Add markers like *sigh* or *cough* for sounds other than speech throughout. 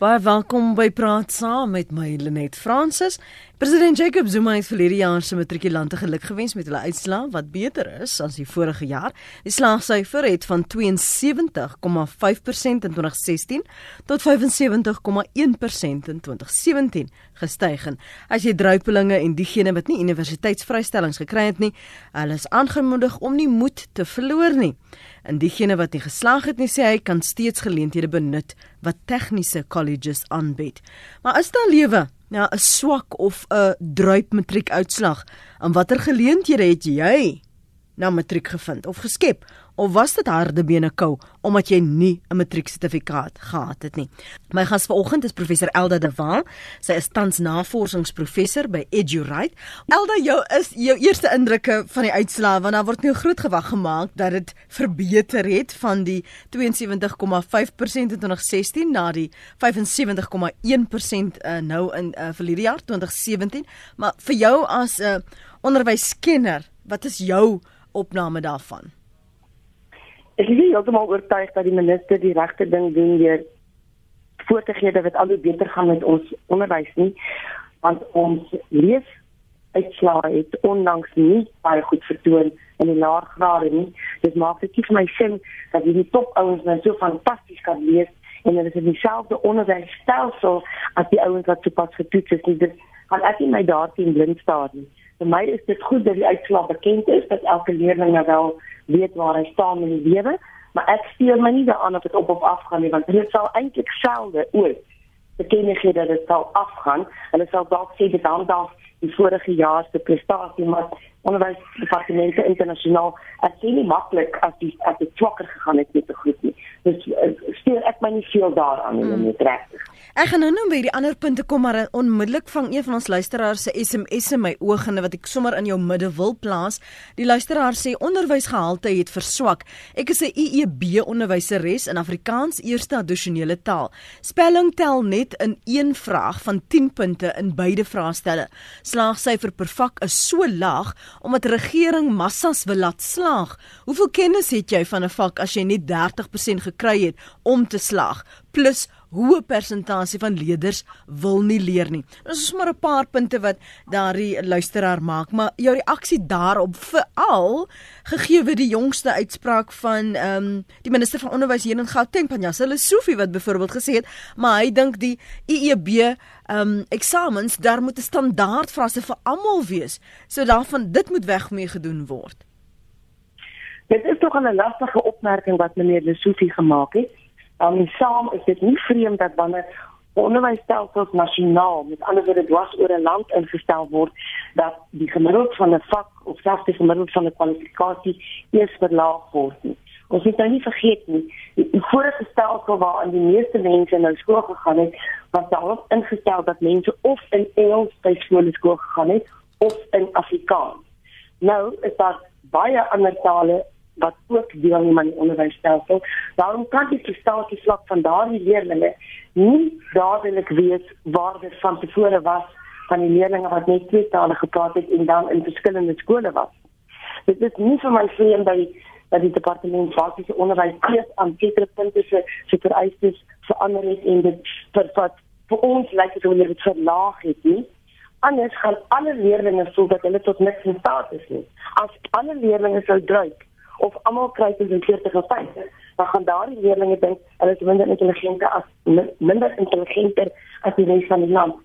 Baie welkom by Praat Saam met my Lenet Fransis. President Jacob Zuma het verlede jaar se matrikulante geluk gewens met hulle uitslae wat beter is as die vorige jaar. Die slaagsyfer het van 72,5% in 2016 tot 75,1% in 2017 gestyg. As jy druipelinge en diegene wat nie universiteitsvrystellings gekry het nie, hulle is aangemoedig om nie moed te verloor nie. En diegene wat nie geslaag het nie, sê hy kan steeds geleenthede benut wat tegniese colleges aanbied. Maar is daar lewe na 'n swak of 'n druip matriek uitslag? En watter geleenthede het jy na matriek gevind of geskep of was dit harde bene kou omdat jy nie 'n matrieksertifikaat gehad het nie. My gas vanoggend is professor Elda de Waal. Sy is tans navorsingsprofessor by EduRight. Elda, jou is jou eerste indrukke van die uitslae want daar word nou groot gewag gemaak dat dit verbeter het van die 72,5% in 2016 na die 75,1% uh, nou in uh, verlede jaar 2017. Maar vir jou as 'n uh, onderwyskenner, wat is jou opname daarvan? Ek is heeltemal oortuig dat die minister die regte ding doen deur voor te gee dat dit al hoe beter gaan met ons onderwys nie want ons lees uitslae het onlangs nie baie goed vertoon in die laer grade nie. Dit maak dit vir my sin dat hierdie top ouens nou so fantasties kan lees en hulle is in dieselfde onderwysstelsel as die ouens wat sopas getoets is. Dit gaan ek nie my daarteen blind staar nie. Vir my is dit goed dat die uitslag bekend is dat elke leerling nou wel weet waar hy staan in die lewe, maar ek steur my nie daaraan of dit op of af gaan nie want dit sal eintlik selde ooit gee dat dit sal afgaan. Hulle sal dalk sê dit dan dalk die vorige jaar se prestasie maar onderwysdepartemente internasionaal as jy nie maklik as die as dit swakker gegaan het met te goed nie. Dus uh, steur ek my nie veel daaraan nie, net regtig. Ek gaan nou nou by die ander punte kom maar onmiddellik vang een van ons luisteraars se SMS in my oë en wat ek sommer in jou midde wil plaas. Die luisteraar sê onderwysgehalte het verswak. Ek is 'n IEB onderwyseres in Afrikaans eerste addisionele taal. Spelling tel net in een vraag van 10 punte in beide vraestelle. Slaagsyfer per vak is so laag omdat regering massas wil laat slaag. Hoeveel kennis het jy van 'n vak as jy net 30% gekry het om te slaag? Plus hoë persentasie van leerders wil nie leer nie. Dit is maar 'n paar punte wat daardie luisteraar maak, maar jou reaksie daarop veral gegee word die jongste uitspraak van ehm um, die minister van onderwys hier in Gauteng, Panjas hulle Sofie wat byvoorbeeld gesê het, maar hy dink die IEB ehm um, eksamens daar moet 'n standaard vrae vir almal wees. So daarvan dit moet weg mee gedoen word. Dit is tog 'n lastige opmerking wat meneer Lesofie gemaak het. Dan um, saam is dit nie vreemd dat wanneer onderwysstelsels nasionaal met ander woorde dwars oor 'n land ingestel word dat die gemiddeld van 'n vak of selfs die gemiddeld van 'n kwalifikasie eers verlaag word. Nie. Ons moet nou nie vergeet nie, die, die vorige stelsel waarin die meeste mense nou skool gegaan het, was daarop ingestel dat mense of in Engels by skool gegaan het of in Afrikaans. Nou is daar baie ander tale wat ook deelneem aan die onderwysstelsel. Daarom kan die prestasie vlak van daardie leerders nie dadelik weet waar dit van tevore was van die leerders wat net twee tale gepraat het en dan in verskillende skole was. Dit is nie vir my vreemd by dat die departement basiese onderwys keers aan sekere punte se vereistes verander het en dit vir wat vir ons lyk dit wanneer dit verlaag het nie. Anders gaan alle leerders voel dat hulle tot niks in staat is nie. As alle leerders sou druip of almal kry in 40 of 50, dan gaan daardie leerders dink hulle is minder intelligent as minder intelligenter as die res van die land.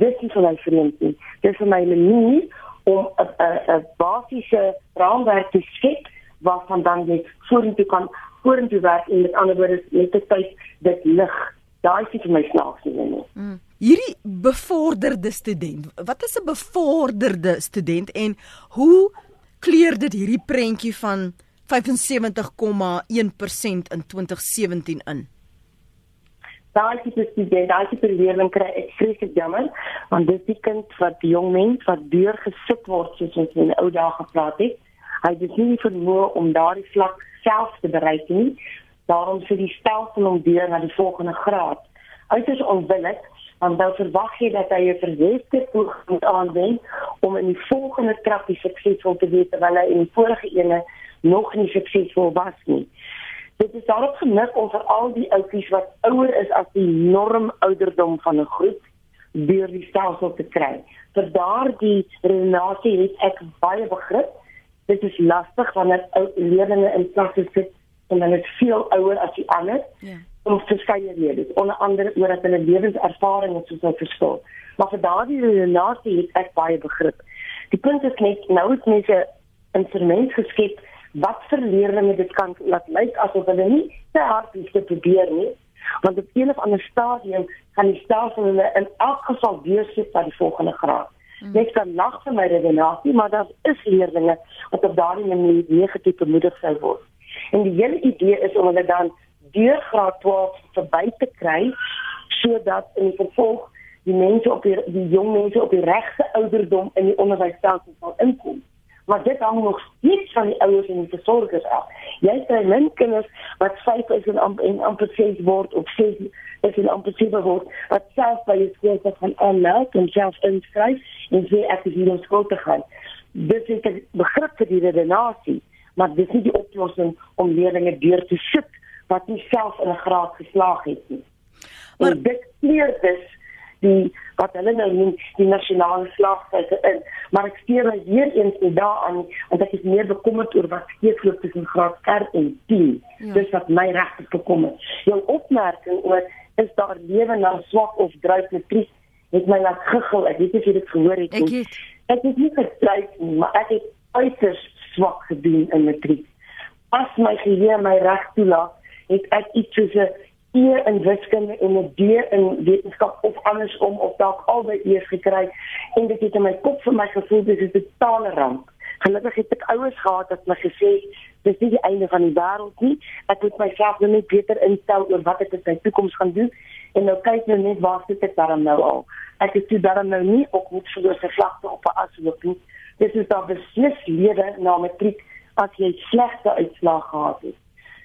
Dis nie vir my vreemd nie. Dis vir my 'n manier om 'n basiese raamwerk te skep waarvan dan jy vorentoe kan vorentoe werk en met ander woorde net tyd dit lig. Daai is vir my snaaks nie. Mm. Hierdie bevorderde student, wat is 'n bevorderde student en hoe kleur dit hierdie prentjie van 75,1% in 2017 in. Daai tipe student, daai tipe leerling kry ek vreeslik jammer want dis die kind wat die jong mens wat deur gesit word soos ons in ou dae gepraat het. Hy het nie vermoë om daardie vlak self te bereik nie. Daarom sê die stelsel om deur na die volgende graad. Uiters onwillig want dan verwag jy dat hy 'n verweste toeg moet aanwend om in die volgende trap suksesvol te wees terwyl hy in die vorige ene nog nie suksesvol was nie. Dit is daarop gemik om vir al die ouppies wat ouer is as die norm ouderdom van 'n groep deur die stelsel te kry. Vir daardie relasie het ek baie begrip. Dit is lastig wanneer ou leerders in klasse sit en hulle is veel ouer as die ander. Ja. Om verskeie redes, onder andere oor dat hulle lewenservaring het soos 'n verskil. Maar vir daardie relasie het ek baie begrip. Die punt is net nou is mense instrument geskep wat vir leerders dit kan laat lyk asof hulle nie te hard is te probeer nie want op een of ander stadium gaan die stelsel hulle in elk geval weer sit by die volgende graad. Hmm. Net kan lag vir my redenasie, maar daar is leerders wat op daardie manier negatief bemoedig sou word. En die hele idee is om hulle dan deur graad 12 verby te kry sodat in die vervolg die mense op die, die jong mense op die regte ouderdom in die onderwysstelsel sal inkom maar dit hang nog steeds van die ouers en die versorgers af. Jy sê min kinders wat 5 is en amper en amper 6 word of 6 is en amper 7 word, wat self by die skool se van aanmeld en self inskryf en sê ek is hier om skool te gaan. Dit is 'n begrip vir die redenasie, maar dit is nie die oplossing om leerders deur te sit wat nie self in 'n graad geslaag het nie. Maar dit leer dus die wat hulle nou noem die nasionale slagsyfer in. Maar ek steur my weer eens nie daaraan want ek is meer bekommerd oor wat steeds loop tussen graad R en 10 ja. dis wat my regtig bekommer jou opmerking oor is daar lewe na swak of druip matriek het my laat giggel ek weet nie of jy dit gehoor het nie. ek, ek het nie gedruip nie maar ek het uiters swak gedoen in matriek as my geheue my reg toelaat het ek iets soos 'n E in wiskunde en 'n D in wetenskap of andersom of dalk albei eers gekry en dit het in my kop vir my gevoel dis 'n totale ramp. Gelukkig het ek ouers gehad wat my gesê dis nie die einde van die wêreld nie. Ek moet myself nou net beter instel oor wat ek in my toekoms gaan doen en nou kyk nou net waar sit ek dan nou al. Ek het toe dan nou nie op moet verloor se vlakte op 'n asloop nie. Dis is dan beslis lewe na matriek as jy slegte uitslae gehad het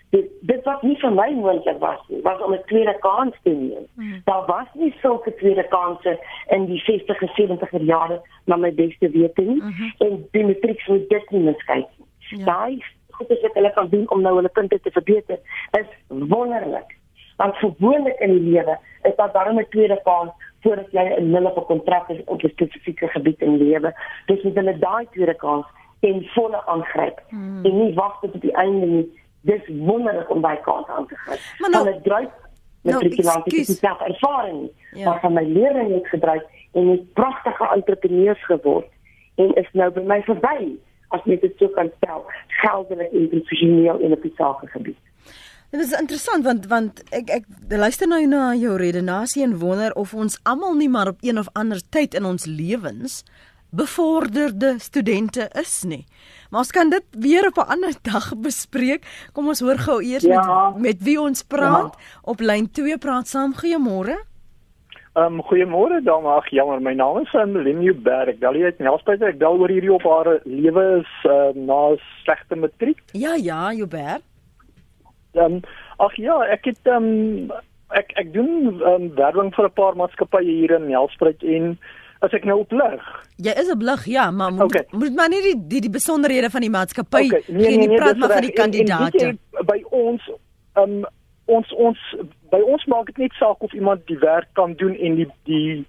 dit dit wat nie vir my moontlik was nie was om 'n tweede kans te neem. Hmm. Daar was nie sulke tweede kansse in die 60 en 70er jare na my beste wete nie mm -hmm. en die matriek moet dit nie miskyk nie. Ja. Daai goed wat hulle kan doen om nou hulle punte te verbeter is wonderlik. Want gewoonlik in die lewe is daar darem 'n tweede kans voordat jy 'n nulle kontrak is op 'n spesifieke gebied in lewe. Dis moet hulle daai tweede kans en volle aangryp hmm. en nie wag tot op die einde nie dis wonderlik om by kans aan te gryp. Maar nou, dit dryf met nou, die self ervaring. Ja. Maar van my leerling het gedryf en het pragtige entrepreneurs geword en is nou by my verby as jy dit sou kan stel, geldelik en professioneel in 'n sake gebied. Dit is interessant want want ek ek luister nou na jou redenasie en wonder of ons almal nie maar op een of ander tyd in ons lewens bevorderde studente is nie. Maar ons kan dit weer op 'n ander *laughs* dag bespreek. Kom ons hoor gou eers ja. met met wie ons praat. Ja. Op lyn 2 praat saam. Goeiemôre. Ehm um, goeiemôre dames. Ag jammer, my naam is Emily Berg. Dalie uit Nelspruit. Ek bel oor hierdie op haar lewe is uh, na slegte matriek. Ja, ja, Joubert. Ehm um, ag ja, ek het ehm um, ek ek doen ehm um, werwing vir 'n paar maatskappye hier in Nelspruit en as ek nou oplig. Jy is 'n blig, ja, maar moet okay. moet maar nie die die, die besonderhede van die maatskappy okay. nee, nee, nee, nee, praat maar van die kandidaate. By ons um ons ons by ons maak dit net saak of iemand die werk kan doen en die die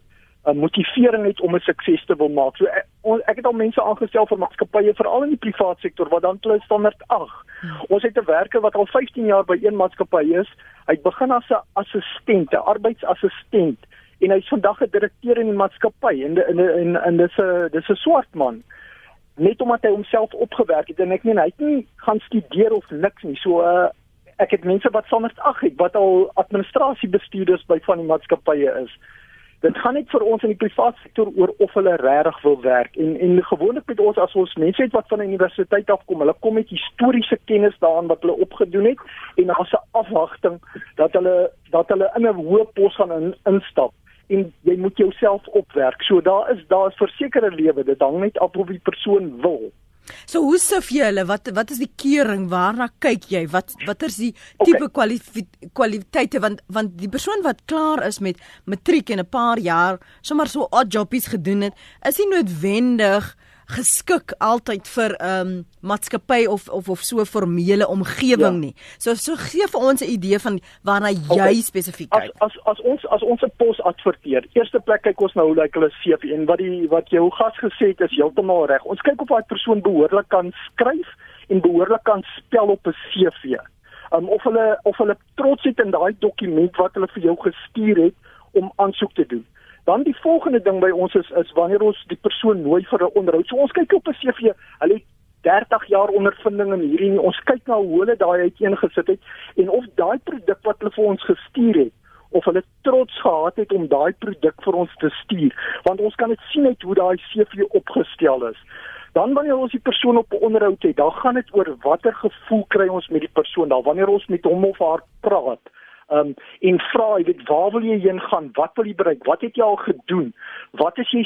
uh, motivering het om 'n sukses te wil maak. So ek, ek het al mense aangestel vir maatskappye veral in die privaat sektor wat dan klus standaard 8. Hmm. Ons het 'n werker wat al 15 jaar by een maatskappy is. Hy begin as 'n assistent, 'n arbeidsassistent en hy's vandag 'n direkteur in die maatskappy en en en, en dis 'n dis 'n swart man. Net omdat hy homself opgewerk het en ek meen hy het nie gaan studeer of niks nie. So uh, ek het mense wat sonder ag het wat al administrasiebestuurders by van die maatskappye is. Dit gaan net vir ons in die privaat sektor oor of hulle regtig wil werk. En en gewoonlik met ons as ons mense het wat van 'n universiteit afkom hulle kom met historiese kennis daaraan wat hulle opgedoen het en daar's 'n afwagting dat hulle dat hulle in 'n hoë pos gaan in, instap en jy moet jouself opwerk. So daar is daar is versekerde lewe. Dit hang net af of die persoon wil. So hoe sif jy hulle? Wat wat is die keuring? Waarna kyk jy? Wat wat is die tipe okay. kwalif kwaliteite want want die persoon wat klaar is met matriek en 'n paar jaar sommer so odd jobbies gedoen het, is nie noodwendig geskik altyd vir 'n um, maatskappy of of of so 'n formele omgewing ja. nie. So so gee vir ons 'n idee van waarna jy okay. spesifiek kyk. As as as ons as ons 'n pos adverteer, eerste plek kyk ons nou hoe lyk hulle CV en wat die wat jou gas gesê het is heeltemal reg. Ons kyk of daai persoon behoorlik kan skryf en behoorlik kan spel op 'n CV. Um, of hulle of hulle trots het in daai dokument wat hulle vir jou gestuur het om aansoek te doen. Dan die volgende ding by ons is is wanneer ons die persoon nooi vir 'n onderhoud. So ons kyk op 'n CV, hulle het 30 jaar ondervinding in hierdie nie. Ons kyk na hoe hulle daai uiteengesit het en of daai produk wat hulle vir ons gestuur het of hulle trots gehad het om daai produk vir ons te stuur want ons kan dit sien uit hoe daai CV opgestel is dan wanneer ons die persoon op 'n onderhoud het dan gaan dit oor watter gevoel kry ons met die persoon dan wanneer ons met hom of haar praat um en vra jy weet waar wil jy heen gaan? Wat wil jy bereik? Wat het jy al gedoen? Wat is jy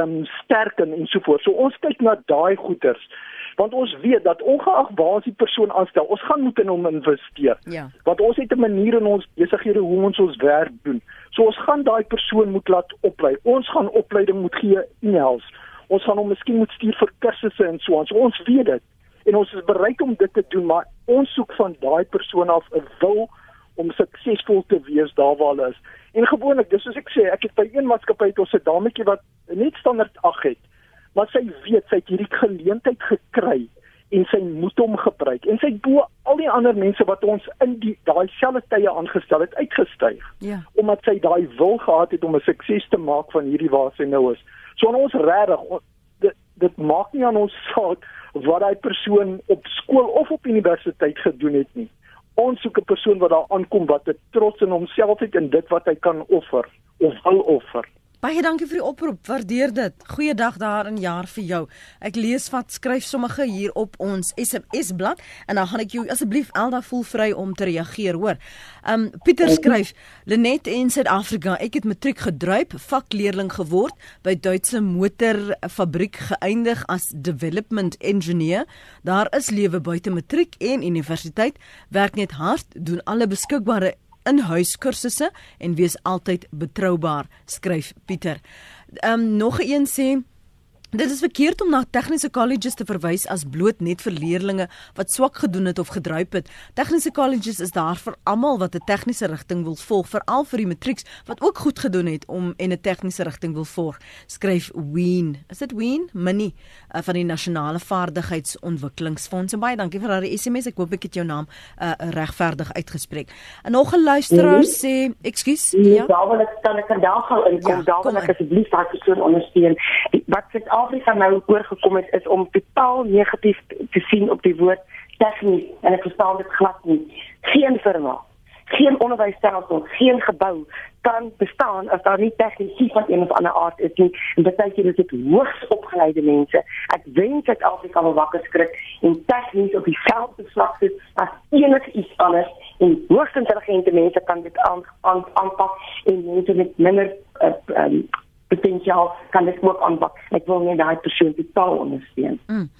um sterk in? en so voort. So ons kyk na daai goeters want ons weet dat ongeag waar die persoon aanstel ons gaan moet in hom investeer. Ja. Want ons het 'n manier in ons besighede hoe ons ons werk doen. So ons gaan daai persoon moet laat oplei. Ons gaan opleiding moet gee in-house ons gaan hom miskien moet stuur vir kursusse en so aan. So ons weet dit. En ons is bereid om dit te doen maar ons soek van daai persoon af 'n wil om suksesvol te wees daar waar hulle is. En gewoonlik, dis soos ek sê, ek het by een maatskappy ons 'n dametjie wat net standaard 8 het, maar sy weet sy het hierdie geleentheid gekry en sy moet hom gebruik en sy bo al die ander mense wat ons in die daai selfde tye aangestel het uitgestyg. Ja. Omdat sy daai wil gehad het om 'n sukses te maak van hierdie waar sy nou is. So aan ons regtig dit dit maak nie aan ons saak wat daai persoon op skool of op universiteit gedoen het nie ons soek 'n persoon wat daar aankom wat 'n trots in homself het en dit wat hy kan offer of wil offer. Baie dankie vir die oproep. Waardeer dit. Goeiedag daar in jaar vir jou. Ek lees wat skryf sommige hier op ons SMS blad en dan gaan ek jou asseblief Elda voel vry om te reageer, hoor. Um Pieter skryf: "Lenet in Suid-Afrika, ek het matriek gedruip, vakleerling geword, by Duitse motorfabriek geëindig as development engineer. Daar is lewe buite matriek en universiteit. Werk net hard, doen alle beskikbare inhuiskursusse en wees altyd betroubaar, skryf Pieter. Ehm um, nog een sê Dit is verkeerd om na tegniese colleges te verwys as bloot net vir leerdlinge wat swak gedoen het of gedruip het. Tegniese colleges is daar vir almal wat 'n tegniese rigting wil volg, veral vir die matrieks wat ook goed gedoen het om en 'n tegniese rigting wil volg. Skryf Ween. Is dit Ween? Minnie uh, van die Nasionale Vaardigheidsontwikkelingsfonds. En baie dankie vir haar SMS. Ek hoop ek het jou naam uh, regverdig uitgespreek. En nog 'n luisteraar -hmm. sê, "Ekskuus." Nee, ja. Daar wil ek kan ek daar gou inkom. Ja, daar wil ek asseblief daai persoon ondersteun. Wat Suid-Afrika nou oorgekom het is om totaal negatief te sien op die woord tegnies en ek verstaan dit glad nie. Geen firma, geen onderwysstelsel, geen gebou kan bestaan as daar nie tegnisie van een of ander aard is nie. En beteken dit dit hoogs opgeleide mense. Ek wens dat Afrika wel wakker skrik en tegnies op dieselfde vlak sit as enigiets anders en hoogs intelligente mense kan dit aanpak aan, en mense met minder uh, um, potensiaal kan dit ook aanpak. Ek wil net daai persoon totaal ondersteun. Mm.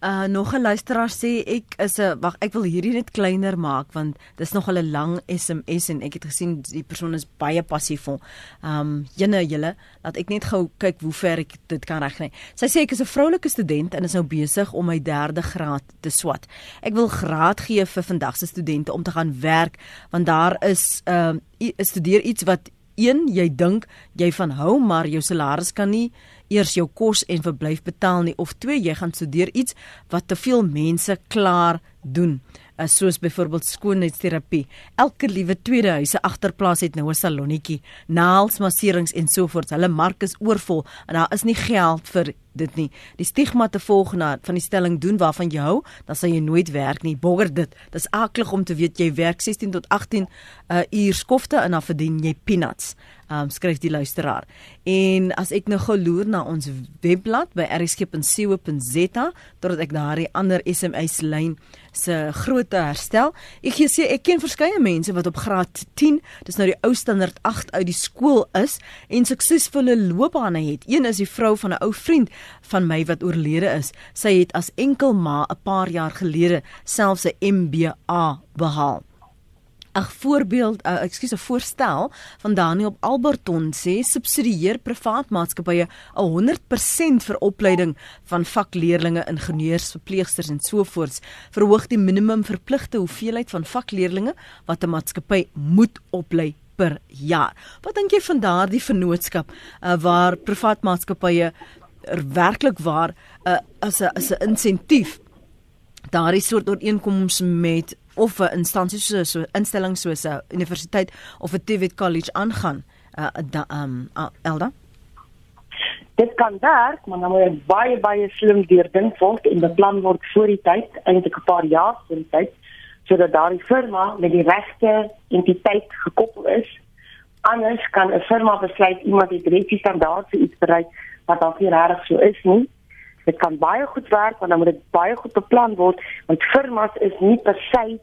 Uh nog 'n luisteraar sê ek is 'n wag ek wil hierdie net kleiner maak want dis nog 'n lang SMS en ek het gesien die persoon is baie passiefvol. Um jene julle laat ek net gou kyk hoe ver ek dit kan regkry. Sy sê ek is 'n vroulike student en is nou besig om my derde graad te swat. Ek wil graad gee vir vandag se studente om te gaan werk want daar is um uh, studeer iets wat een jy dink jy van hou maar jou salaris kan nie eers jou kos en verblyf betaal nie of twee jy gaan studeer iets wat te veel mense klaar doen uh, soos byvoorbeeld skoonheidsterapie. Elke liewe tweede huise agterplaas het nou 'n salonnetjie, naels, masserings en so voort. Hulle mark is oorvol en daar is nie geld vir dit nie. Die stigma te volg na van die stelling doen waarvan jy hou, dan sal jy nooit werk nie. Bogger dit. Dis aklig om te weet jy werk 16 tot 18 uh, uur skofte en dan verdien jy peanuts um, skryf die luisteraar. En as ek nou geloer na ons webblad by rsg.co.za totdat ek daardie ander SMS lyn se grootte herstel. Ek gee sê ek ken verskeie mense wat op graad 10, dis nou die ou standaard 8 uit die skool is en suksesvolle loopbane het. Een is die vrou van 'n ou vriend van my wat oorlede is. Sy het as enkel ma 'n paar jaar gelede selfs 'n MBA behaal. 'n voorbeeld, uh, ekskuus, 'n voorstel van Daniel Alberton sê subsidieer privaat maatskappye 100% vir opleiding van vakleerlinge, ingenieurs, verpleegsters en sovoorts. Verhoog die minimum verpligte hoeveelheid van vakleerlinge wat 'n maatskappy moet oplei per jaar. Wat dink jy van daardie vennootskap uh, waar privaat maatskappye er werklik waar uh, as 'n as 'n insentief daardie soort ooreenkomste met of 'n instansie so 'n instelling soos 'n universiteit of 'n TVET college aangaan uh, da, um uh, Elda Dit kan werk, maar dan moet baie baie slim deurdink word en beplan word voor die tyd, eintlik 'n paar jaar voor die tyd, sodat daardie firma met die regte entiteit gekoppel is. Anders kan 'n firma besluit iemand het reeds standaard vir iets bereik wat dalk nie regtig so is nie. Dit kan baie goed werk, maar dan moet dit baie goed beplan word, want firmas is nie per se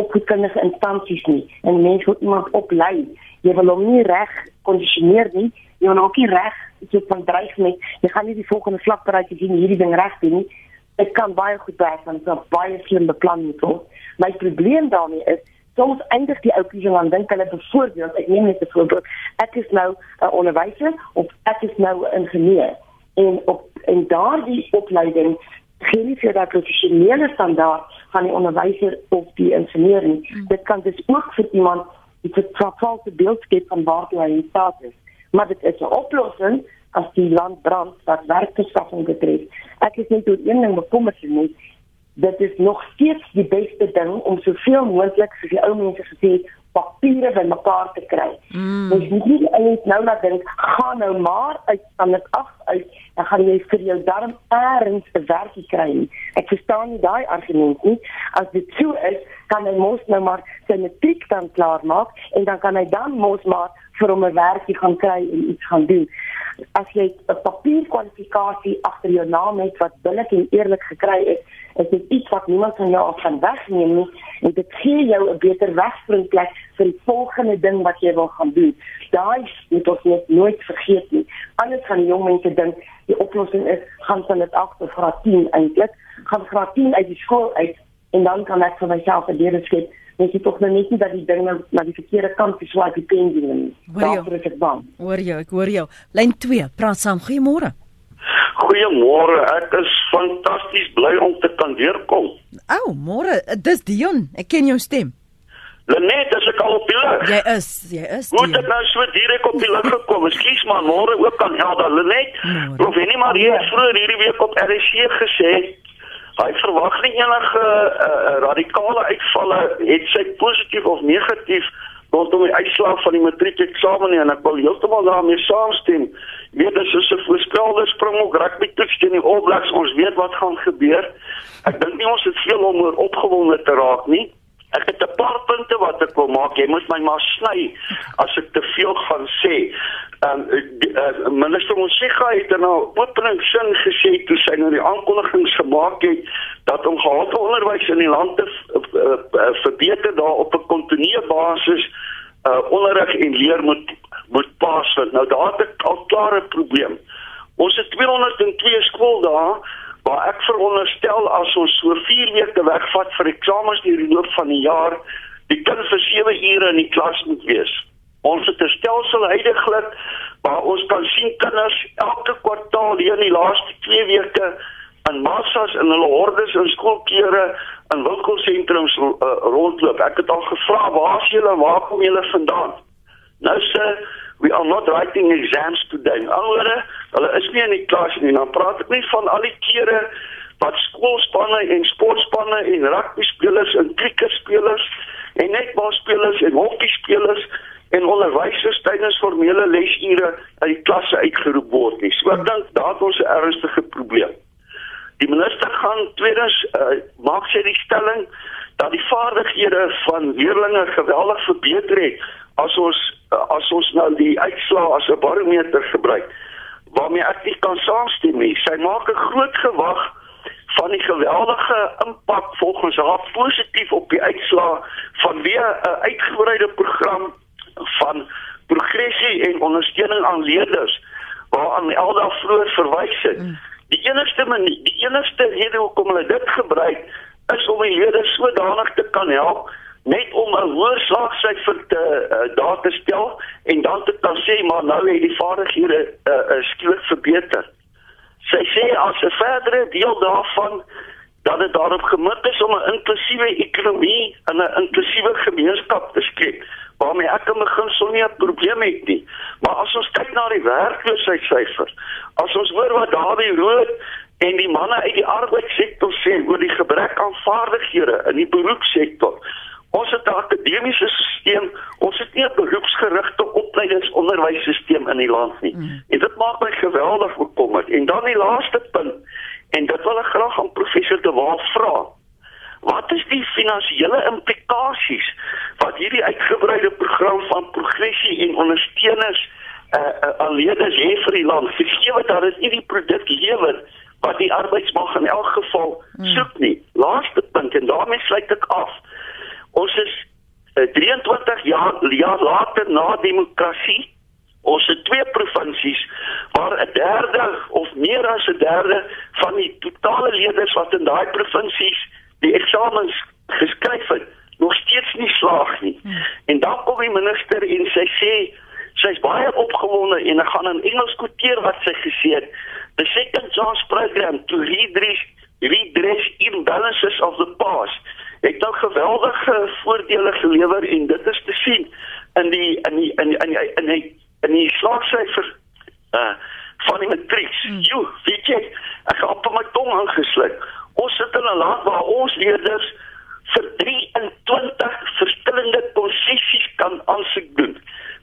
opgekundige instansies nie. En mense moet iemand oplei. Jy wil hom nie reg kondisioneer nie. Jy wil ook nie reg so van dreig nie. Jy gaan nie die volgende vlak bereik as jy hierdie ding reg doen nie. Dit kan baie goed werk, want dit is baie slim beplan moet word. My probleem daarmee is soms eindig die ou kiesing aan dink hulle byvoorbeeld, ek neem net 'n voorbeeld, ek is nou 'n onderwyser of ek is nou 'n ingenieur en op en daardie opleiding gee nie vir daardie professionele standaard van die onderwyser of die ingenieur nie. Hmm. Dit kan dus ook vir iemand die vervalse beeld skep van waar hy in staat is. Maar dit is 'n oplossing as die land brand wat werkverskaffing betref. Ek is net oor een ding bekommerd nie dit is nog steeds die beste ding om soveel moontlik soos die ou mense gesê papiere bymekaar te kry. Mm. Ons moet nie net nou net dink gaan nou maar uit van dit af uit dan gaan jy vir jou darm eers 'n werkie kry. Ek verstaan nie daai argument nie. As dit so is, kan hy mos nou maar sy matriek dan klaar maak en dan kan hy dan mos maar vir hom 'n werkie gaan kry en iets gaan doen as jy 'n papierkwalifikasie agter jou naam het wat billik en eerlik gekry is, is dit iets wat niemand van jou af kan wegneem nie en dit gee jou 'n beter wegspringplek vir die volgende ding wat jy wil gaan doen. Daai moet ons net nooit vergeet nie. Anders gaan jong mense dink die oplossing is gaan hulle dit agter graad 10 eintlik, gaan graad 10 uit die skool uit en dan kan ek vir myself 'n lewe skep Ek het tog nou net nie dat die ding nou na die verkeerde kant te swaai die pendulum nie. Daarvoor is ek bang. Hoor jou, ek hoor jou. Lyn 2, praat saam. Goeiemôre. Goeiemôre. Ek is fantasties bly om te kan deurkom. Ou, oh, môre. Dis Dion. Ek ken jou stem. Lenet, as ek al op die lug. Jy is, jy is. Hoe het nou so direk op die lug gekom? Ekskuus maar, môre ook kan Helda Lenet. Prof Henny maar hier vroeër hierdie week op RC gesê Hy verwag nie enige uh, radikale uitvalle het sy positief of negatief rondom die uitslag van die matriekeksamen en ek wil heeltemal daarmee saamstem. Weet dis so 'n voorspelde spring op rugby toets teen die All Blacks. Ons weet wat gaan gebeur. Ek dink nie ons het veel om oor opgewonde te raak nie. Ek het 'n paar punte wat ek wil maak. Jy moet my maar sny as ek te veel gaan sê. Ehm um, uh, minister Mosika het in haar openingssin gesê toe sy nou die aankondigings gemaak het dat om gehalte onderwys in die land te uh, uh, verbeter daar op 'n kontinuerlike basis uh, onderrig en leer moet moet plaasvind. Nou daar het ek al klare probleem. Ons het 202 skooldae waar ek veronderstel as ons so 4 weke wegvat vir eksamens deur die loop van die jaar, die kind vir 7 ure in die klas moet wees. Ons het 'n stelsel heidaglik waar ons kan sien kinders elke kwartaal hier in die laaste 2 weke in massas in hulle hordes in skoolklere in winkelsentrums uh, rondloop. Ek het al gevra waar is julle, waar kom julle vandaan? Nou sê we are not writing exams today. Alhoewel hulle is nie in die klas nie. Dan praat ek nie van al die kere wat skoolspanne en sportspanne en rugby spelers en cricket spelers en netbal spelers en hokkie spelers en onderwysers tydens formele lesure uit die klasse uitgeroep word nie. So ek dink daar het ons 'n ernstige probleem. Die minister gaan tweedens uh, maak sy die stelling dat die vaardighede van leerders geweldig verbeter het as ons as ons nou die uitslae as 'n barometer gebruik waarmee ek nie kan saamstem nie. Sy maak 'n groot gewag van die geweldige impak volgens haar positief op die uitslae van weer 'n uitgebreide program van progressie en ondersteuning aan leerders waaraan Elda vroeër verwys het. Mm. Die enigste manier, die enigste rede hoekom hulle dit gebruik is om die leerders sodanig te kan help net om 'n hoër slaagsyfer te uh, daar te stel en dan te kan sê maar nou het die vaardighede uh, uh, skielik verbeter. Sy sê as 'n verdere deel daarvan dat dit daarop gemik is om 'n inklusiewe ekonomie en 'n inklusiewe gemeenskap te skep waarmee ek in begin sou nie 'n probleem het nie. Maar as ons kyk na die werkloosheidsyfer, as ons hoor wat Dawie Rood en die manne uit die arbeidssektor sê oor die gebrek aan vaardighede in die beroepsektor. Ons het 'n akademiese stelsel, ons het nie 'n beroepsgerigte opleidingsonderwysstelsel in die land nie. Mm. En dit maak my geweldig bekommerd. En dan die laaste punt en dit wil ek graag aan professor De Waal vra. Wat is die finansiële implikasies wat hierdie uitgebreide program van progressie en ondersteuners uh, uh, alledes het vir die land? Gegee dat dit nie die produk lewer wat die arbeidsmag in elk geval hmm. soek nie. Laaste punt en daarmee sluit ek af. Ons is uh, 23 jaar jaar later na demokrasie Ons het twee provinsies waar 'n derde of meer as 'n derde van die totale leerders wat in daai provinsies die eksamens geskryf het, nog steeds nie slaag nie. En dan kom die minister en sy sê sy's baie opgewonde en ek gaan in Engels quoteer wat sy gesê het. The second chance program to redress redress imbalances of the past. Het geweldige voordele gelewer en dit is te sien in die in die in die, in die, in die in die slaagsyfer uh van die matrieks. Mm. Jo, weet jy, ek het op my tong aangesluit. Ons sit in 'n land waar ons leerders vir 23 verskillende posisies kan aansoek doen.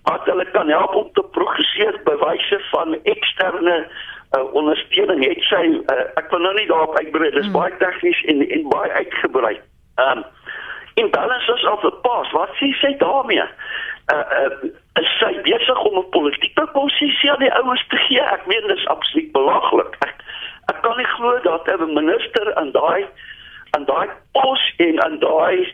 Wat hulle kan help om te progresseer by wyse van eksterne uh, ondersteuning. Het sy uh, ek wil nou nie daarop uitbrei, dis mm. baie tegnies en en baie uitgebrei. Um in balances of the past, wat sê sy daarmee? Uh, uh is sy besig om 'n politieke posisie aan die ouens te gee? Ek meen dis absoluut belaglik. Ek ek kan nie glo dat 'n minister aan daai aan daai pos en aan daai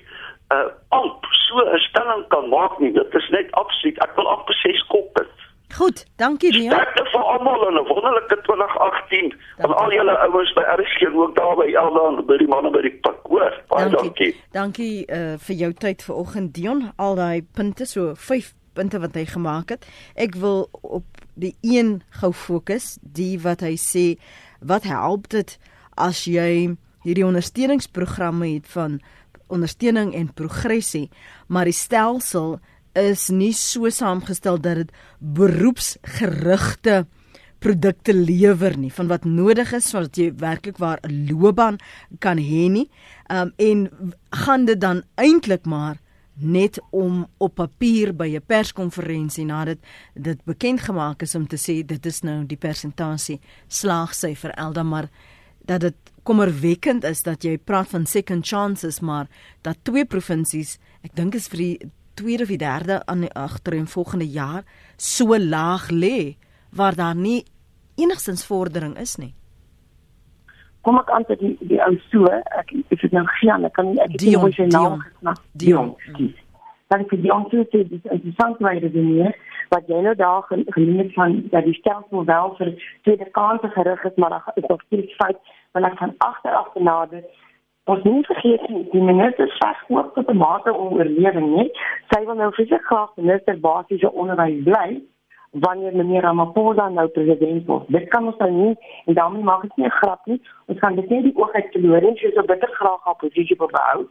uh amp so 'n stelling kan maak nie. Dit is net absoluut. Ek wil amper sê skop dit. Goed, dankie Leon. Sterkte vir almal en 'n wonderlike 2018 aan al julle ouens by RSG ook daar by Eldan by die manne by die pak. Hoor, baie dankie. Dankie, dankie uh, vir jou tyd vanoggend Dion. Al daai punte so 5 punte wat hy gemaak het. Ek wil op die een gou fokus, die wat hy sê wat help dit as jy hierdie ondersteuningsprogramme het van ondersteuning en progressie, maar die stelsel is nie so saamgestel dat dit beroepsgerigte produkte lewer nie van wat nodig is sodat jy werklik waar 'n loopbaan kan hê nie. Um en gaan dit dan eintlik maar net om op papier by 'n perskonferensie nadat dit bekend gemaak is om te sê dit is nou die persentasie slaagsyfer Elda maar dat dit kommerwekkend is dat jy praat van second chances maar dat twee provinsies ek dink is vir die tweede of die derde aan die agter en volgende jaar so laag lê waar daar nie enigstens vordering is nie? Kom ek aan te die die ou so ek is dit nou gaan ek kan nie ek het nie sy naam gesnap Dion dan vir die ons sê dis interessant waar jy doen hier wat jy nou daar genoem het van dat die stelsel wel vir tweede kanse gerig is maar daar is nog steeds fout want ek van agter af benade ons nie vergeet nie die minister sê ook tot 'n mate om oorlewing nie sy wil nou vir sy graag minister basiese onderwys bly wanneer meneer Ramaphosa nou president word. Dit kan ons nou nie en daarmee maak ek nie 'n grap nie. Ons gaan dit net die oog uit verloor en sy so bitter graag haar posisie behou.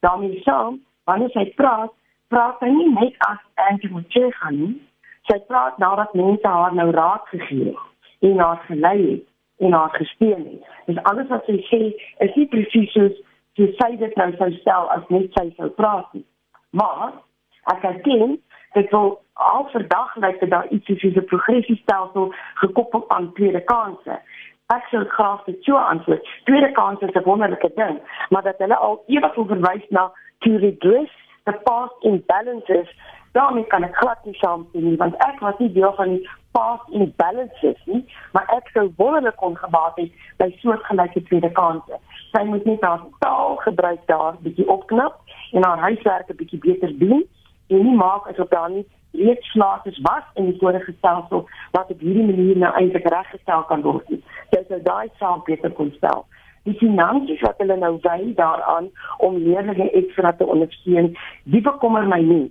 daarmee saam, wanneer sy praat, praat sy nie net as Angie Motshekga gaan nie. Sy praat nadat mense haar nou raad gegee het en haar gelei het en haar gesteun het. Dis alles wat sy sê is nie presies soos sy dit nou sou stel as net sy sou praat nie. Maar ek erken dit wil al verdag lyk dit daar iets soos 'n progressiestelsel gekoppel aan tweede kansse. Ek sou graag dit so antwoord. Tweede kansse is 'n wonderlike ding, maar dat hulle al ewig verwys na to redress the past imbalances, daarmee kan ek glad nie saamstem nie, want ek was nie deel van die past imbalances nie, maar ek sou wonderlik kon gemaak het by soortgelyke tweede kansse. Sy moet net haar taal gebruik daar bietjie opknap en haar huiswerk 'n bietjie beter doen en nie maak asof daar nie reeds slaagtes was in die vorige stelsel wat op hierdie manier nou eintlik reggestel kan word. Dit sou daai saak beter kon stel. die finansies wat hulle nou wy daaraan om leerders ekstra te ondersteun, die bekommer my nie.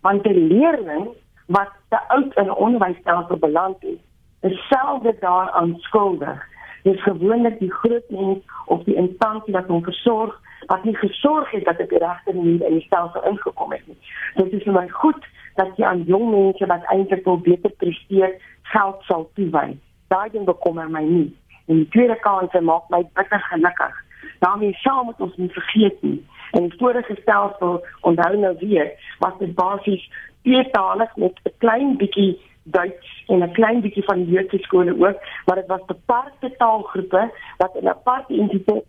Want 'n leerling wat te oud in onderwysstelsel beland het, is selfde daaraan skuldig. Dit is gewoonlik die groot mens of die instansie wat hom versorg wat nie gesorg het dat dit regte manier in die stelsel ingekom het nie. Dit is vir my goed dat jy aan jong mense wat eintlik wil beter presteer, geld sal toewy. Daai ding bekommer my nie. En die tweede kans maak my bitter gelukkig. daarmee saam moet ons nie vergeet nie. En die vorige stelsel onthou nou weer was dit basies tweetalig met 'n klein bietjie Duits en 'n klein bietjie van die Joodse skole ook, maar dit was beperkte taalgroepe wat in aparte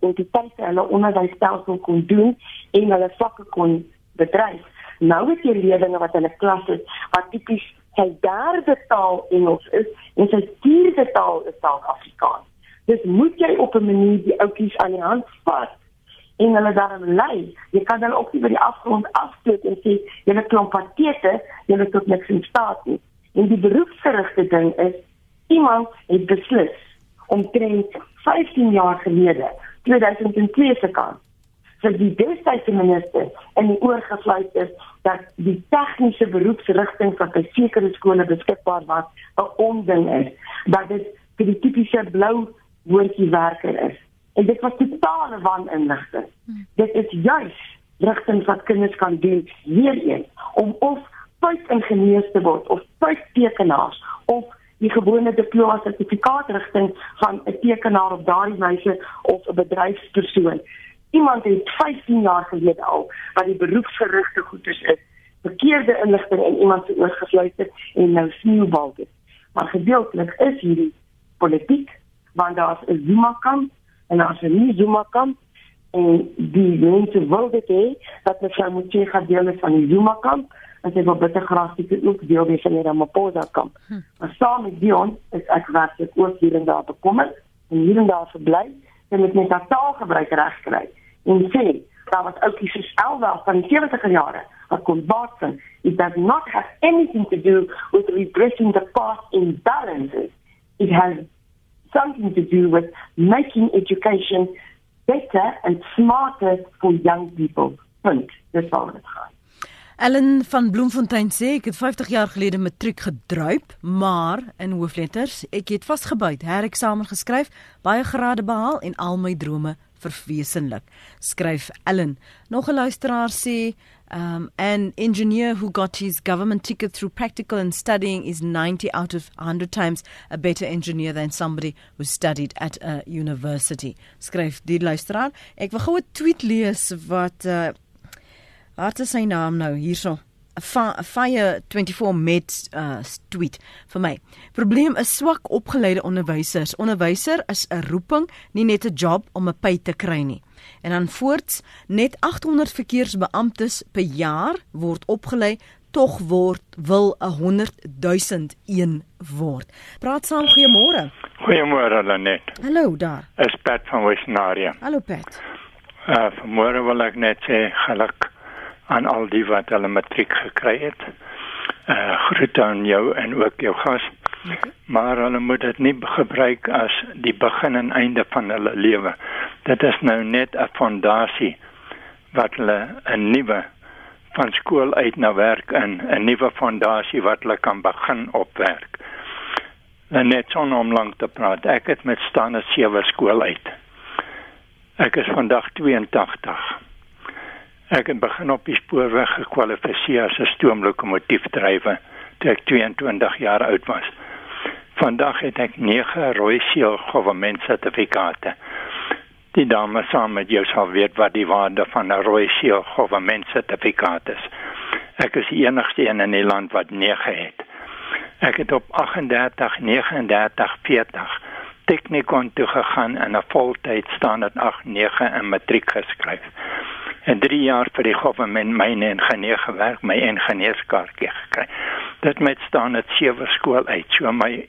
entiteit hulle onderwysstelsel kon doen en hulle vakke kon bedryf. Nou het jy leerders wat in 'n klas is wat tipies sy derde taal Engels is en sy vierde taal is Afrikaans. Dis moet jy op 'n manier die ouetjies aan die hand vat en hulle daarin lei. Jy kan dan ook nie by die afgrond afsteek en sê het klomp patete, het tot niks in staat nie. En die beroepsgerigte ding is iemand het beslis om teen 15 jaar gelede 2002 se kant vir die destydse minister en die oorgefluit is dat die tegniese beroepsrigting wat by sekere skole beskikbaar was 'n onding is dat dit vir die tipiese blou woordjie werker is. En dit was totale waninligting. Hmm. Dit is juis rigting wat kinders kan doen hierin om of puitingenieurs te word of puittekenaars of die gewone diploma sertifikaat rigting van 'n tekenaar op daardie wyse of 'n bedryfspersoon. Iemand het 15 jaar gelede al wat die beroepsgerigte goeders is, verkeerde inligting in iemand se oor gefluister en nou sneeubal dit. Maar gedeeltelik is hierdie politiek want daar's 'n Zuma kamp en daar's 'n nie Zuma kamp en die mense wil dit hê dat moet gaan deel van die Zuma kamp en dit wil bitter graag dit ook deel wees van die Ramaphosa kamp. Hm. Maar saam met Dion is ek werklik ook hier en daar bekommerd en hier en daar verbly en met my taalgebruik reg kry en sê daar was ook iets selfs van die 70er jare wat kon baatsen it does not have anything to do with repressing the past imbalances it has something to do with making education better and smarter for young people. Punt. Dis al wat gaan. Ellen van Bloemfontein sê ek het 50 jaar gelede matriek gedruip, maar in hoofletters, ek het vasgebyt, hereksamen geskryf, baie grade behaal en al my drome verwesenlik. Skryf Ellen. Nog 'n luisteraar sê Um, an engineer who got his government ticket through practical and studying is 90 out of 100 times a better engineer than somebody who studied at a university. Skryf die luisteraar. Ek wil gou 'n tweet lees wat uh wat is sy naam nou hierso? Fire 24 met uh tweet vir my. Probleem is swak opgeleide onderwysers. Onderwyser is 'n roeping, nie net 'n job om 'n pay te kry nie. En dan voorts net 800 verkeersbeamptes per jaar word opgelei tog word wil 'n 100 000 een word. Praat saam goeiemôre. Goeiemôre Lenet. Hallo daar. Es Pat van Wesnaria. Hallo Pat. Uh môre wil ek net sê geluk aan al die wat hulle matriek gekry het. Uh groete aan jou en ook jou gas. Okay. Maar hulle moet dit nie gebruik as die begin en einde van hulle lewe. Dit is nou net 'n fondasie wat hulle 'n nuwe van skool uit na werk in 'n nuwe fondasie wat hulle kan begin opwerk. En net so om lank te praat. Ek het met staande sewe skool uit. Ek is vandag 82. Ek het begin op die spoorweg gekwalifiseer as 'n stoomlokomotiefdrywer toe ek 22 jaar oud was. Vandag het ek 9 rooi seël government sertifikate. Die dame saam met jou sal weet wat die waarde van 'n rooi seël government sertifikaat is. Ek is die enigste een in die land wat 9 het. Ek het op 38 39 40 teknikon toe gegaan en 'n voltyd standaard 89 in matriek geskryf. En 3 jaar vir die government myne ingenieur gewerk, my ingenieurskaartjie gekry. Dit met staan dit sewe skool uit. So my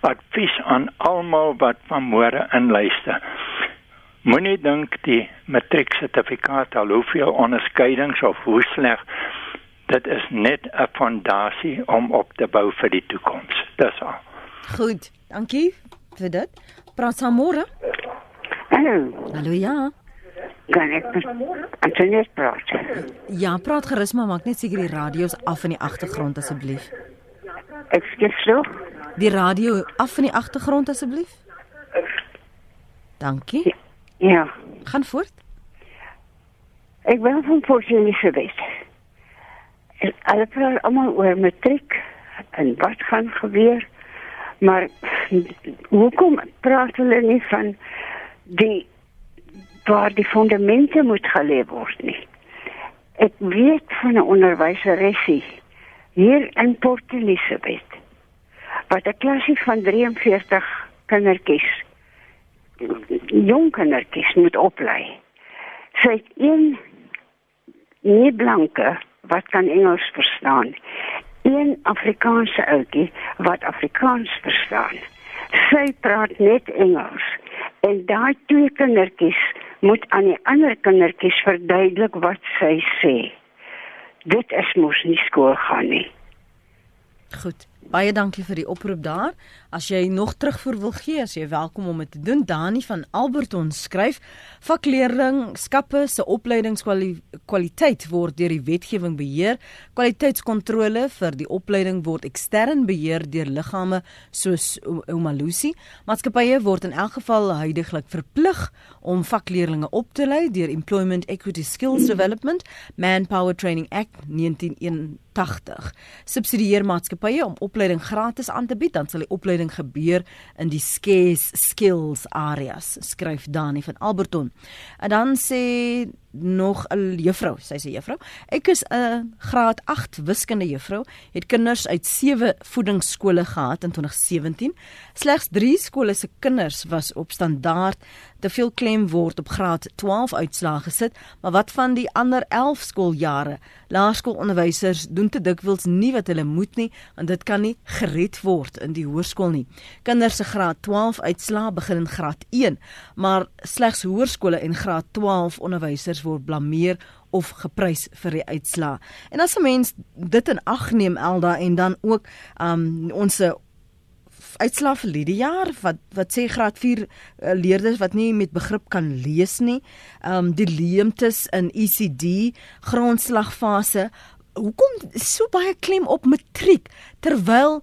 advies aan almal wat vanmôre inluister. Moenie dink die matrieksertifikaat al hoeveel onderskeidings of hoe sleg dit is net 'n fondasie om op te bou vir die toekoms. Dis al. Goed, dankie vir dit. Praat saam môre. Hallo. Hallo ja. Kan ek Antonie praat? Ja, praat gerus maar maak net seker die radio's af in die agtergrond asseblief. Ekskuus. Die radio af in die agtergrond asseblief. Dankie. Ja. Gaan voort. Ek ben van Port Elizabeth. Hulle praat almal oor matriek en wat gaan gebeur. Maar hoekom praat hulle nie van die waar die fundamente moet gelê word nie? Ek weet van 'n onderwyseresie hier in Port Elizabeth wat 'n klasie van 43 kindertjies jong kindertjies moet oplei. Sy het een nie blanke wat kan Engels verstaan een Afrikaanse ouetjie wat Afrikaans verstaan. Sy praat net Engels en daai twee kindertjies moet aan die ander kindertjies verduidelik wat sy sê. Dit is mos nie skool gaan nie. Goed. Baie dankie vir die oproep daar. As jy nog terugvoer wil gee, as jy welkom om dit te doen. Dani van Alberton skryf: Vakleerling skappe se opleidingskwaliteit word deur die wetgewing beheer. Kwaliteitskontrole vir die opleiding word ekstern beheer deur liggame soos Umalusi. Maatskappye word in elk geval heidaglik verplig om vakleerlinge op te lei deur Employment Equity Skills Development Manpower Training Act 1981. Subsidieer maatskappye om opleiding gratis aan te bied, dan sal die opleiding gebeur in die scarce skills areas, skryf Dani van Alberton. En dan sê nog 'n juffrou, sy sê juffrou, ek is 'n graad 8 wiskunde juffrou, het kinders uit 7 voedingsskole gehad in 2017. Slegs 3 skole se kinders was op standaard te veel klem word op graad 12 uitslae gesit, maar wat van die ander 11 skooljare? Laerskoolonderwysers doen te dikwels nie wat hulle moet nie, want dit kan nie gered word in die hoërskool nie. Kinders se graad 12 uitslae begin in graad 1, maar slegs hoërskole en graad 12 onderwysers word blameer of geprys vir die uitslaa. En as 'n mens dit in ag neem Elda en dan ook um ons uitslaa vir die jaar wat wat sê graad 4 uh, eh, leerders wat nie met begrip kan lees nie, um die leemtes in ECD grondslagfase. Hoekom so baie klem op matriek terwyl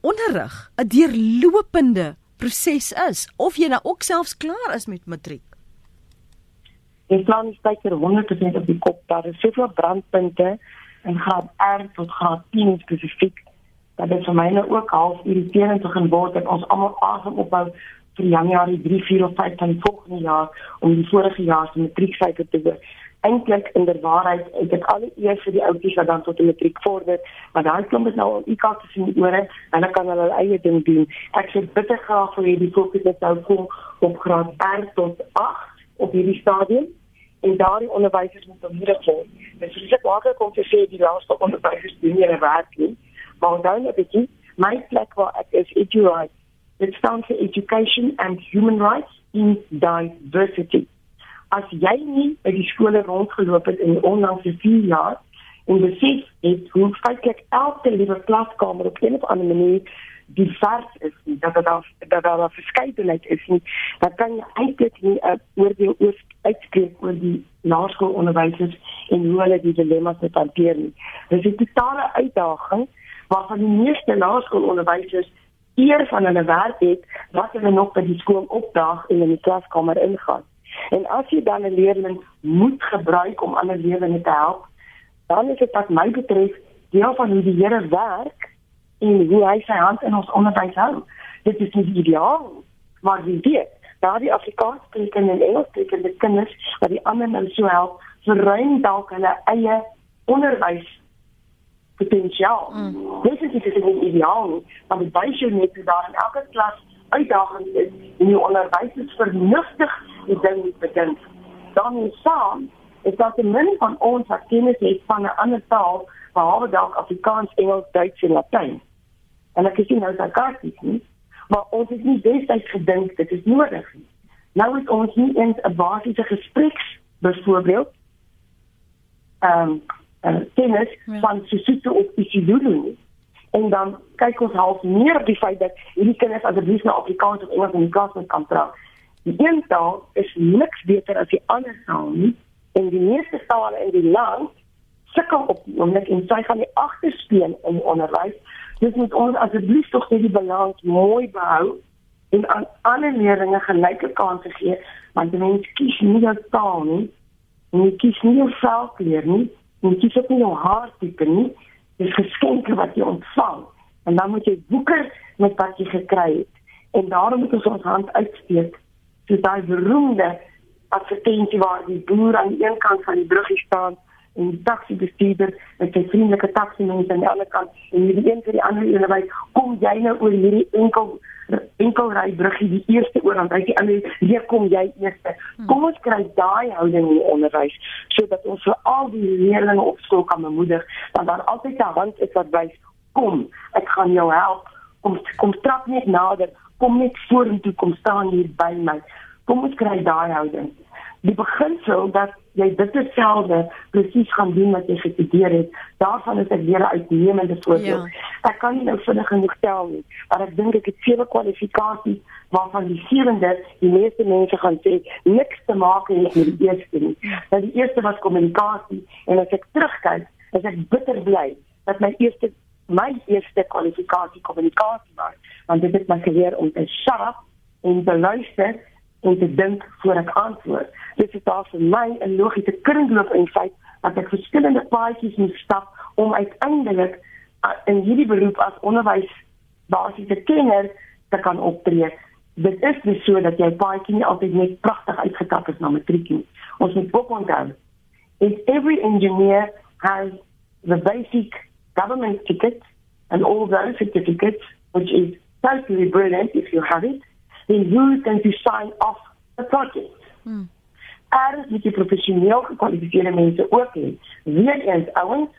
onderrig 'n deurlopende proses is of jy nou ook selfs klaar is met matriek? Die plan is baie 100% op die kop. Daar is soveel brandpunte in graad R tot graad 10 spesifiek dat dit vir my nou ook half irriterend begin word dat ons almal asem opbou vir Januarie 3, 4 of 5 van volgende jaar om die vorige jaar se matrieksyfer te doen. Eintlik in der waarheid, ek het al die eers vir die ouetjies wat dan tot die matriek vorder, maar daai klomp is nou al IK te sien ore en hulle kan hulle eie ding doen. Ek sê bitter graag vir hierdie fokus net nou kom op graad R tot 8 op hierdie stadium en daardie onderwysers moet onmiddellik word. Dit is net maklik om te sê die laaste onderwysers doen nie werk nie, maar onthou net bietjie, my plek waar ek is, EduRight. Dit staan vir Education and Human Rights in Diversity. As jy nie by die skole rondgeloop het in die onlangse 4 jaar en besef het hoe feitelik elke liewe klaskamer op 'n of ander manier divers is nie, dat dit daar dat daar 'n verskeidenheid is nie, dan kan jy eintlik nie 'n uh, oordeel oor uitspreek oor die laerskoolonderwysers en hoe hulle die dilemma's moet hanteer nie. Dis 'n totale uitdaging waarvan die meeste laerskoolonderwysers eer van hulle werk het wat hulle nog by die skool opdaag en in die klaskamer ingaan. En as jy dan 'n leerling moet gebruik om ander leerders te help, dan is dit wat my betref deel van hoe die Here werk en hoe hy sy hand in ons onderwys hou. Dit is nie ideaal, maar wie weet, daardie Afrikaans sprekende en Engels sprekende kinders wat die ander nou so help, verruim dalk hulle eie onderwys potensiaal. Mm. Dit is dit is nie ideaal nie, maar die baie net daar in elke klas uitdagend is en die onderwysers vernuftig die ding moet bedink. Dan saam is dat die min van ons wat kennis het van 'n ander taal behalwe dalk Afrikaans, Engels, Duits en Latyn en ek sien nou sarkasties nie maar ons het nie destyds gedink dit is nodig nie nou het ons nie eens 'n basiese gespreks byvoorbeeld ehm um, uh, tennis ja. van Sesotho of Isilulu nie en dan kyk ons half meer op die feit dat hierdie kinders asseblief nou Afrikaans of Engels in die klas moet kan praat Die een taal is niks beter as die ander taal nie en die meeste tale in die land sukkel op die oomblik en sy gaan die agterspeen in onderwys. Dis moet ons asseblief tog net die balans mooi behou en aan alle leerders gelyke kansse gee want die mens kies nie jou taal nie en jy kies nie jou velkleur nie en jy kies ook nie jou haartipe nie. Dis geskenke wat jy ontvang en dan moet jy boeker met wat jy gekry het. En daarom moet ons ons hand uitsteek so daai beroemde advertensie waar die boer aan die een kant van die bruggie staan en die taxi bestuurder met sy vriendelike taxi mense aan die ander kant. En hierdie een vir die ander een wys kom jy nou oor hierdie enkel enkelry bruggie die eerste oor dan hy die ander hier kom jy eerste. Hmm. kom ons kry daai houding in die onderwys sodat ons vir al die leerders op skool kan bemoedig dat daar altyd 'n hand is wat wys kom ek gaan jou help. Kom kom trap net nader. Kom net vorentoe. Kom staan hier by my. Kom ons kry daai houding. Die beginsel dat jy dit dieselfde presies gaan doen wat jy gestudeer het, daarvan is ek weer 'n uitnemende voorbeeld. Ja. Ek kan nie nou vinnig genoeg tel nie, maar ek dink ek het sewe kwalifikasies waarvan die sewende die meeste mense gaan sê niks te maak het met die eerste nie. Ja. Nou die eerste was kommunikasie en as ek terugkyk, is ek bitter bly dat my eerste my eerste kwalifikasie kommunikasie was, want dit het my geleer om te shut en te luister en te dink voor ek antwoord. Dit is daar vir my 'n logiese kringloop in feit dat ek verskillende paadjies moet stap om uiteindelik uh, in hierdie beroep as onderwys basiese kenner te kan optree. Dit is nie so dat jy paadjie nie altyd net pragtig uitgekap is na matriek nie. Ons moet ook onthou if every engineer has the basic government ticket and all those certificates which is totally brilliant if you have it then who's going to sign off the project? Hmm. Er is die professioneel gekwalifiseerde mense ook hê. Weer eens ouens,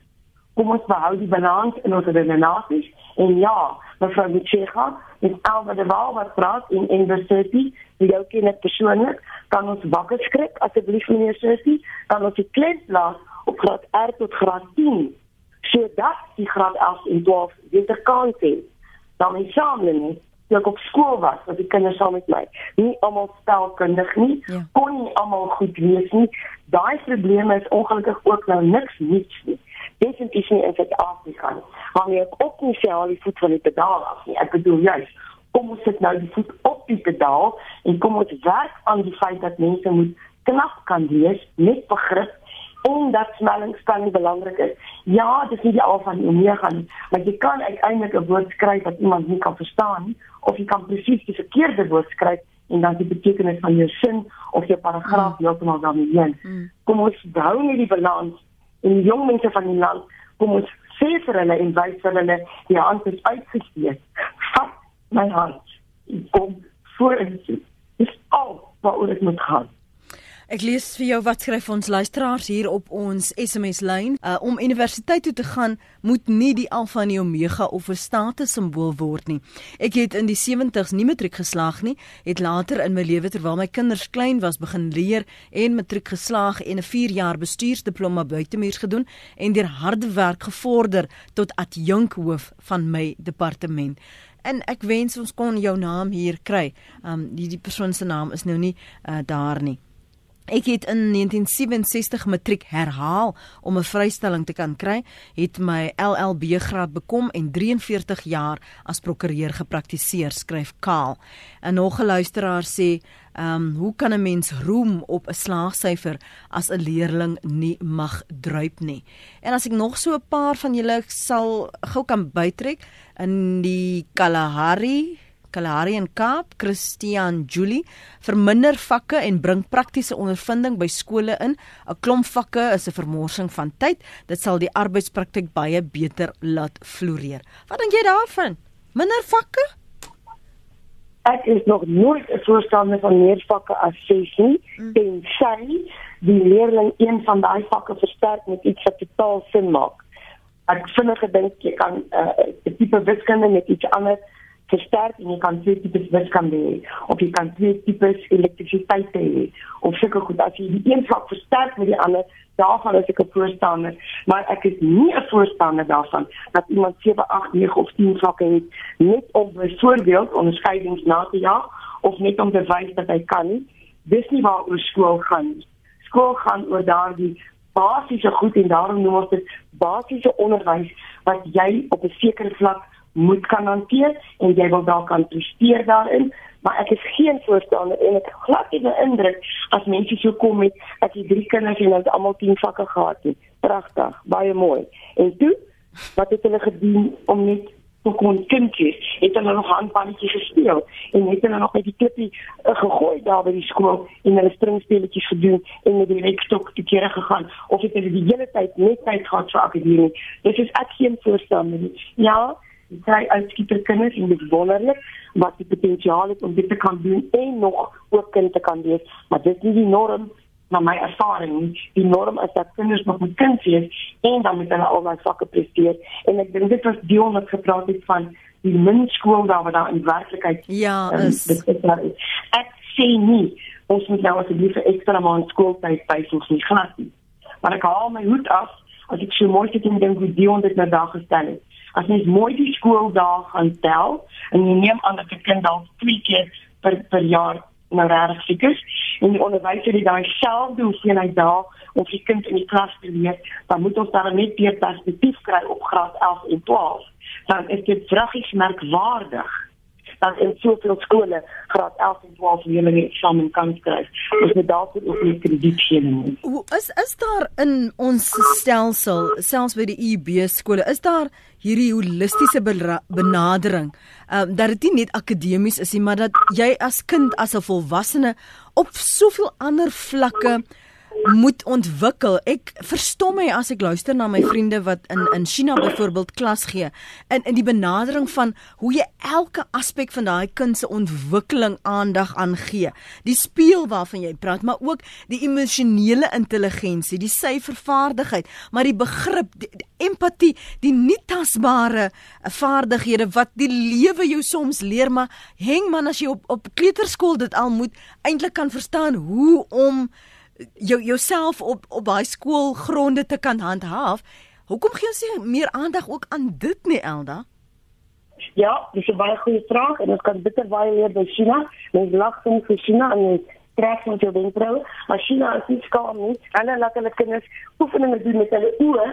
kom ons behou die balans in ons redenasies en ja, mevrou Michega, is alweer die waal wat praat in university, wie jou ken ek persoonlik, kan ons wakker skrik asseblief meneer Sussie, kan ons die klets laat op graad R tot graad 10 sodat die graad 11 en 12 weer kan sien. Dan is saamling toe ek op skool was, was die kinders saam met my. Nie almal spelkundig nie, ja. kon nie almal goed lees nie. Daai probleme is ongelukkig ook nou niks niets nie. Definitief nie in Suid-Afrika nie. Maar jy ook nie sê al die voet van die pedaal af nie. Ek bedoel juist kom ons sit nou die voet op die pedaal en kom ons werk aan die feit dat mense moet knap kan lees met begrip en dat smellingspan belangrik is. Ja, dit is nie die al van die omega nie, maar jy kan uiteindelik 'n woord skryf wat iemand nie kan verstaan nie, of jy kan presies die verkeerde woord skryf en dan die betekenis van jou sin of jou paragraaf mm. heeltemal daarmee heen. Mm. Kom ons bou net die balans in die jong mense van die land, kom ons sê vir hulle en wys vir hulle die hand is uitgesteek. Vat my hand. Kom voor en sien. Dis al wat ons moet gaan. Ek lees vir jou wat skryf ons luisteraars hier op ons SMS lyn. Uh, om universiteit toe te gaan moet nie die alfa en die omega of 'n status simbool word nie. Ek het in die 70's nie matriek geslaag nie, het later in my lewe terwyl my kinders klein was begin leer en matriek geslaag en 'n 4 jaar bestuursdiploma buitemuurs gedoen en deur harde werk gevorder tot adjunkhoof van my departement. En ek wens ons kon jou naam hier kry. Um die die persoon se naam is nou nie uh, daar nie. Ek het in 1967 matriek herhaal om 'n vrystelling te kan kry, het my LLB graad bekom en 43 jaar as prokureur gepraktiseer, skryf Kaal. En nog 'n luisteraar sê, "Ehm, um, hoe kan 'n mens roem op 'n slaagsyfer as 'n leerling nie mag druip nie?" En as ek nog so 'n paar van julle sal gou kan bytrek in die Kalahari Kalahari en Kaap, Christian Julie, verminder vakke en bring praktiese ondervinding by skole in. 'n Klomp vakke is 'n vermorsing van tyd. Dit sal die arbeidspraktyk baie beter laat floreer. Wat dink jy daarvan? Minder vakke? Ek is nog nooit 'n voorstander van meer vakke as ses nie. Hmm. Tensy die leerling een van daai vakke versterk met iets wat totaal sin maak. Ek vinnig gedink jy kan 'n uh, tipe wiskunde met iets anders versterk en jy kan twee tipes wiskunde hê of jy kan twee tipes elektrisiteit hê of sulke goed as jy die een vak versterk met die ander daarvan is ek 'n voorstander maar ek is nie 'n voorstander daarvan dat iemand 7 8 9 of 10 vakke het net om byvoorbeeld onderskeidings na te jaag of net om te wys dat hy kan nie. Dis nie waaroor skool gaan. Skool gaan oor daardie basiese goed en daarom noem ons dit basiese onderwys wat jy op 'n sekere vlak moet kan hanteer en jy wil dalk kan presteer daarin maar ek is geen voorstander en ek glad nie beïndruk as mense so kom met as jy drie kinders en hulle het almal 10 vakke gehad het. Pragtig, baie mooi. En toe wat het hulle gedoen om net toe kon kindjies het hulle nog handballetjies gespeel en het hulle nog met die klippie uh, gegooi daar by die skool en hulle springspeletjies gedoen en met die rekstok te kere gegaan of het hulle die hele tyd net tyd gehad vir akademie. Dit is ek geen voorstander nie. Ja, sy uitskieter kinders en dit wonderlik wat die potensiaal het om dit te kan doen en nog ook kind te kan wees, maar dit is nie die norm na my ervaring. Die norm is dat kinders nog moet kind wees en dan moet hulle al daai vakke presteer en ek dink dit was deel wat gepraat het van die minskool daar wat daar in werklikheid Ja, is um, dit is daar is. Ek sê nie ons moet nou asseblief 'n ekstra maand skooltyd byvoeg nie glad nie. Maar ek haal my hoed af as ek so mooi sit en dink hoe die onder dit nou gestel het. As mens mooi die skooldae gaan tel en jy neem aan dat 'n kind dalk twee keer per per jaar nou regtig siek is en die onderwyser het daai selfde hoeveelheid dae om die kind in die klas te leer, dan moet ons daar net weer perspektief kry op graad 11 en 12. Dan is dit vraggies merkwaardig dat in soveel skole graad 11 en 12 leerders nie eksamen kan skryf. Ons moet daarvoor ook nie krediet gee nie. Hoe is is daar in ons stelsel, selfs by die UB skole, is daar hierdie holistiese benadering, ehm um, dat dit nie net akademies is nie, maar dat jy as kind as 'n volwassene op soveel ander vlakke moet ontwikkel. Ek verstom my as ek luister na my vriende wat in in China byvoorbeeld klas gee in in die benadering van hoe jy elke aspek van daai kind se ontwikkeling aandag aan gee. Die speel waarvan jy praat, maar ook die emosionele intelligensie, die syfervaardigheid, maar die begrip, die, die empatie, die nie tasbare vaardighede wat die lewe jou soms leer, maar heng man as jy op op kleuterskool dit al moet eintlik kan verstaan hoe om jou jouself op op daai skoolgronde te kan handhaaf. Hoekom gee ons nie meer aandag ook aan dit nie, Elda? Ja, dis 'n baie goeie vraag en ons kan bitter baie leer by China. Ons lag soms vir China en ons trek met jou wenkbrauwe, maar China is nie skaam nie. Hulle laat hulle kinders oefeninge doen met hulle oë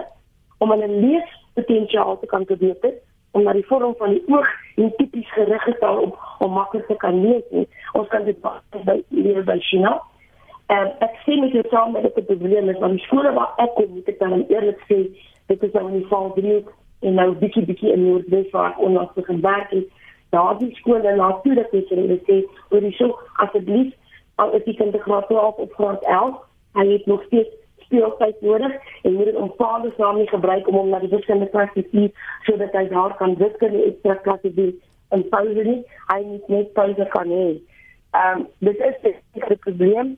om hulle leespotensiaal te kan verbeter om na die vorm van die oog en tipies gerig staan om om maklik te kan lees. Nie. Ons kan dit baie by leer by China. En ek sien met jou saam met die probleem is van die skole waar ek kom, moet ek dan eerlik sê, dit is nou in die val drie en nou bietjie bietjie in Noordwes waar ek onlangs begin werk het. Daar die skole na toe dat ek hulle sê, "Oor die so asseblief, al is die kind te graad 12 op graad 11, hy het nog steeds speeltyd nodig en moet dit om vaders naam nie gebruik om hom na die wiskunde klas te stuur sodat hy daar kan wiskunde ekstra klasse doen en pouse nie. Hy moet net pouse kan hê. Um, dit is 'n probleem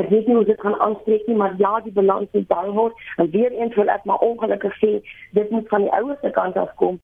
Ek weet nie hoe dit gaan aanspreek nie, maar ja, die balans moet daar word. En weer eens wil ek maar ongelukkig sê, dit moet van die ouers se kant af kom